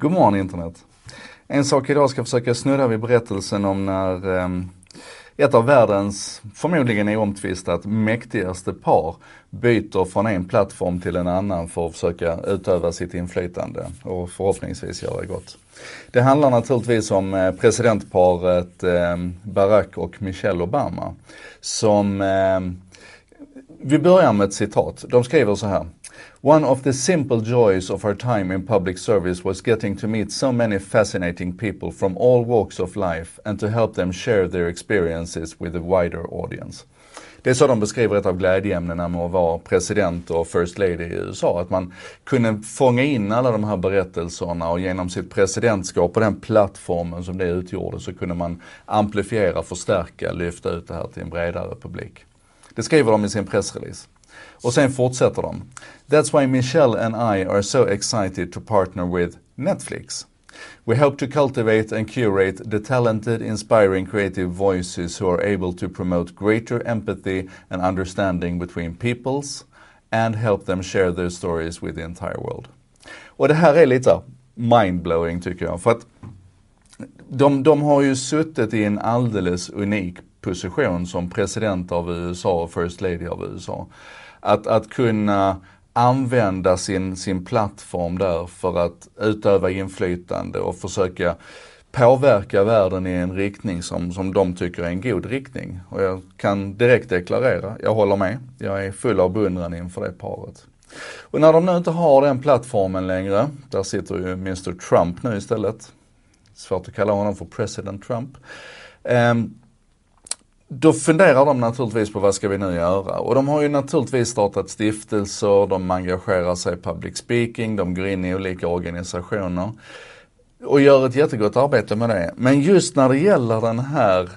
God morgon internet. En sak idag ska försöka snurra vid berättelsen om när eh, ett av världens, förmodligen oomtvistat, mäktigaste par byter från en plattform till en annan för att försöka utöva sitt inflytande och förhoppningsvis göra gott. Det handlar naturligtvis om eh, presidentparet eh, Barack och Michelle Obama som eh, vi börjar med ett citat. De skriver så här. One of the simple joys of our time in public service was getting to meet so many fascinating people from all walks of life and to help them share their experiences with a wider audience. Det är så de beskriver ett av glädjeämnena med att vara president och first lady i USA. Att man kunde fånga in alla de här berättelserna och genom sitt presidentskap och den plattformen som det utgjorde så kunde man amplifiera, förstärka, lyfta ut det här till en bredare publik. Det skriver de i sin pressrelease. Och sen fortsätter de. That's why Michelle and I are so excited to partner with Netflix. We hope to cultivate and curate the talented, inspiring, creative voices who are able to promote greater empathy and understanding between peoples and help them share their stories with the entire world. Och det här är lite mindblowing tycker jag. För att de, de har ju suttit i en alldeles unik position som president av USA och First Lady av USA. Att, att kunna använda sin, sin plattform där för att utöva inflytande och försöka påverka världen i en riktning som, som de tycker är en god riktning. Och jag kan direkt deklarera, jag håller med. Jag är full av beundran inför det paret. Och när de nu inte har den plattformen längre, där sitter ju Mr Trump nu istället. Svårt att kalla honom för President Trump. Um, då funderar de naturligtvis på vad ska vi nu göra? Och de har ju naturligtvis startat stiftelser, de engagerar sig i public speaking, de går in i olika organisationer och gör ett jättegott arbete med det. Men just när det gäller den här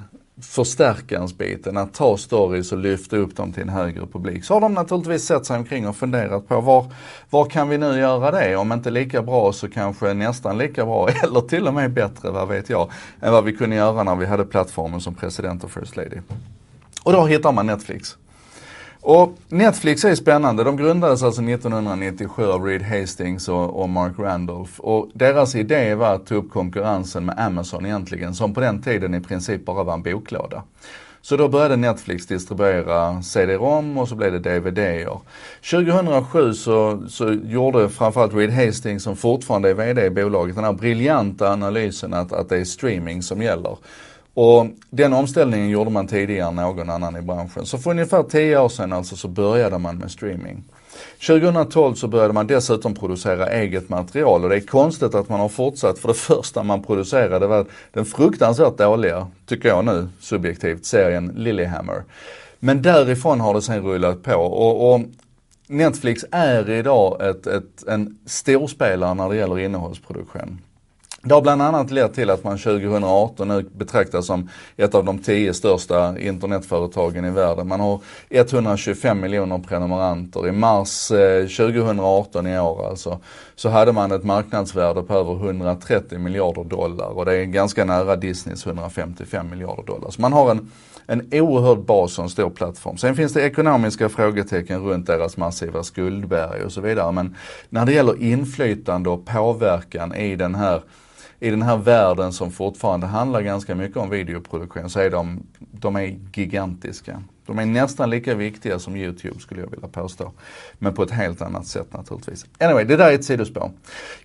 förstärkansbiten, att ta stories och lyfta upp dem till en högre publik. Så har de naturligtvis sett sig omkring och funderat på var, var kan vi nu göra det? Om inte lika bra så kanske nästan lika bra eller till och med bättre, vad vet jag, än vad vi kunde göra när vi hade plattformen som president och first lady. Och då hittar man Netflix. Och Netflix är spännande. De grundades alltså 1997 av Reed Hastings och, och, Mark Randolph. Och deras idé var att ta upp konkurrensen med Amazon egentligen, som på den tiden i princip bara var en boklåda. Så då började Netflix distribuera CD-ROM och så blev det DVD-er. 2007 så, så gjorde framförallt Reed Hastings, som fortfarande är VD i bolaget, den här briljanta analysen att, att det är streaming som gäller. Och den omställningen gjorde man tidigare än någon annan i branschen. Så för ungefär 10 år sedan alltså så började man med streaming. 2012 så började man dessutom producera eget material och det är konstigt att man har fortsatt för det första man producerade var den fruktansvärt dåliga, tycker jag nu subjektivt, serien Lilyhammer. Men därifrån har det sen rullat på och, och Netflix är idag ett, ett, en storspelare när det gäller innehållsproduktion. Det har bland annat lett till att man 2018 nu betraktas som ett av de tio största internetföretagen i världen. Man har 125 miljoner prenumeranter. I mars eh, 2018 i år alltså, så hade man ett marknadsvärde på över 130 miljarder dollar och det är ganska nära Disneys 155 miljarder dollar. Så man har en en oerhörd bas och en stor plattform. Sen finns det ekonomiska frågetecken runt deras massiva skuldberg och så vidare. Men när det gäller inflytande och påverkan i den här i den här världen som fortfarande handlar ganska mycket om videoproduktion så är de, de är gigantiska. De är nästan lika viktiga som YouTube skulle jag vilja påstå. Men på ett helt annat sätt naturligtvis. Anyway, det där är ett sidospår.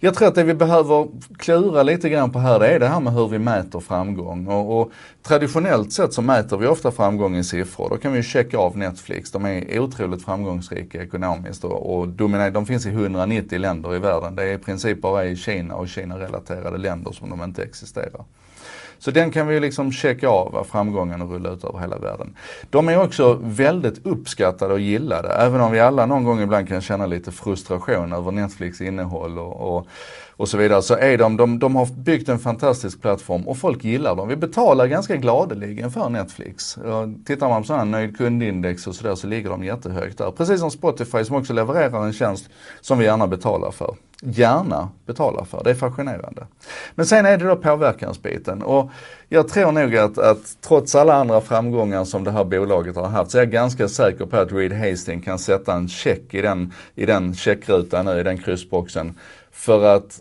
Jag tror att det vi behöver klura lite grann på här, det är det här med hur vi mäter framgång. Och, och traditionellt sett så mäter vi ofta framgång i siffror. Då kan vi checka av Netflix. De är otroligt framgångsrika ekonomiskt och, och dominerar, de finns i 190 länder i världen. Det är i princip bara i Kina och Kina-relaterade länder som de inte existerar. Så den kan vi liksom checka av framgången och rulla ut över hela världen. De är också väldigt uppskattade och gillade, även om vi alla någon gång ibland kan känna lite frustration över Netflix innehåll och, och och så vidare, så är de, de, de har byggt en fantastisk plattform och folk gillar dem. Vi betalar ganska gladeligen för Netflix. Tittar man på sådana nöjd kundindex och sådär så ligger de jättehögt där. Precis som Spotify som också levererar en tjänst som vi gärna betalar för. Gärna betalar för, det är fascinerande. Men sen är det då påverkansbiten och jag tror nog att, att trots alla andra framgångar som det här bolaget har haft så är jag ganska säker på att Reed Hastings kan sätta en check i den, i den checkrutan nu, i den kryssboxen. För att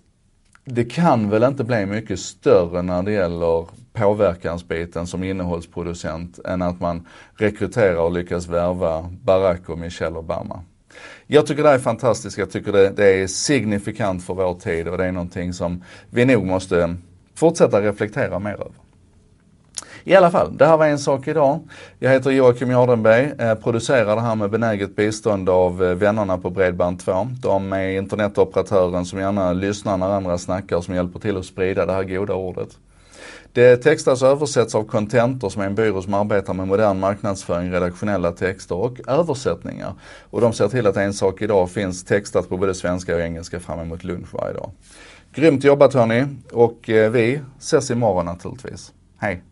det kan väl inte bli mycket större när det gäller påverkansbiten som innehållsproducent än att man rekryterar och lyckas värva Barack och Michelle Obama. Jag tycker det är fantastiskt, jag tycker det, det, är signifikant för vår tid och det är någonting som vi nog måste fortsätta reflektera mer över. I alla fall, det här var en sak idag. Jag heter Joakim Jardenberg, eh, producerar det här med benäget bistånd av eh, vännerna på Bredband2. De är internetoperatören som gärna lyssnar när andra snackar och som hjälper till att sprida det här goda ordet. Det textas och översätts av Contentor som är en byrå som arbetar med modern marknadsföring, redaktionella texter och översättningar. Och de ser till att En sak idag finns textat på både svenska och engelska fram emot lunch varje dag. Grymt jobbat hörni och eh, vi ses imorgon naturligtvis. Hej!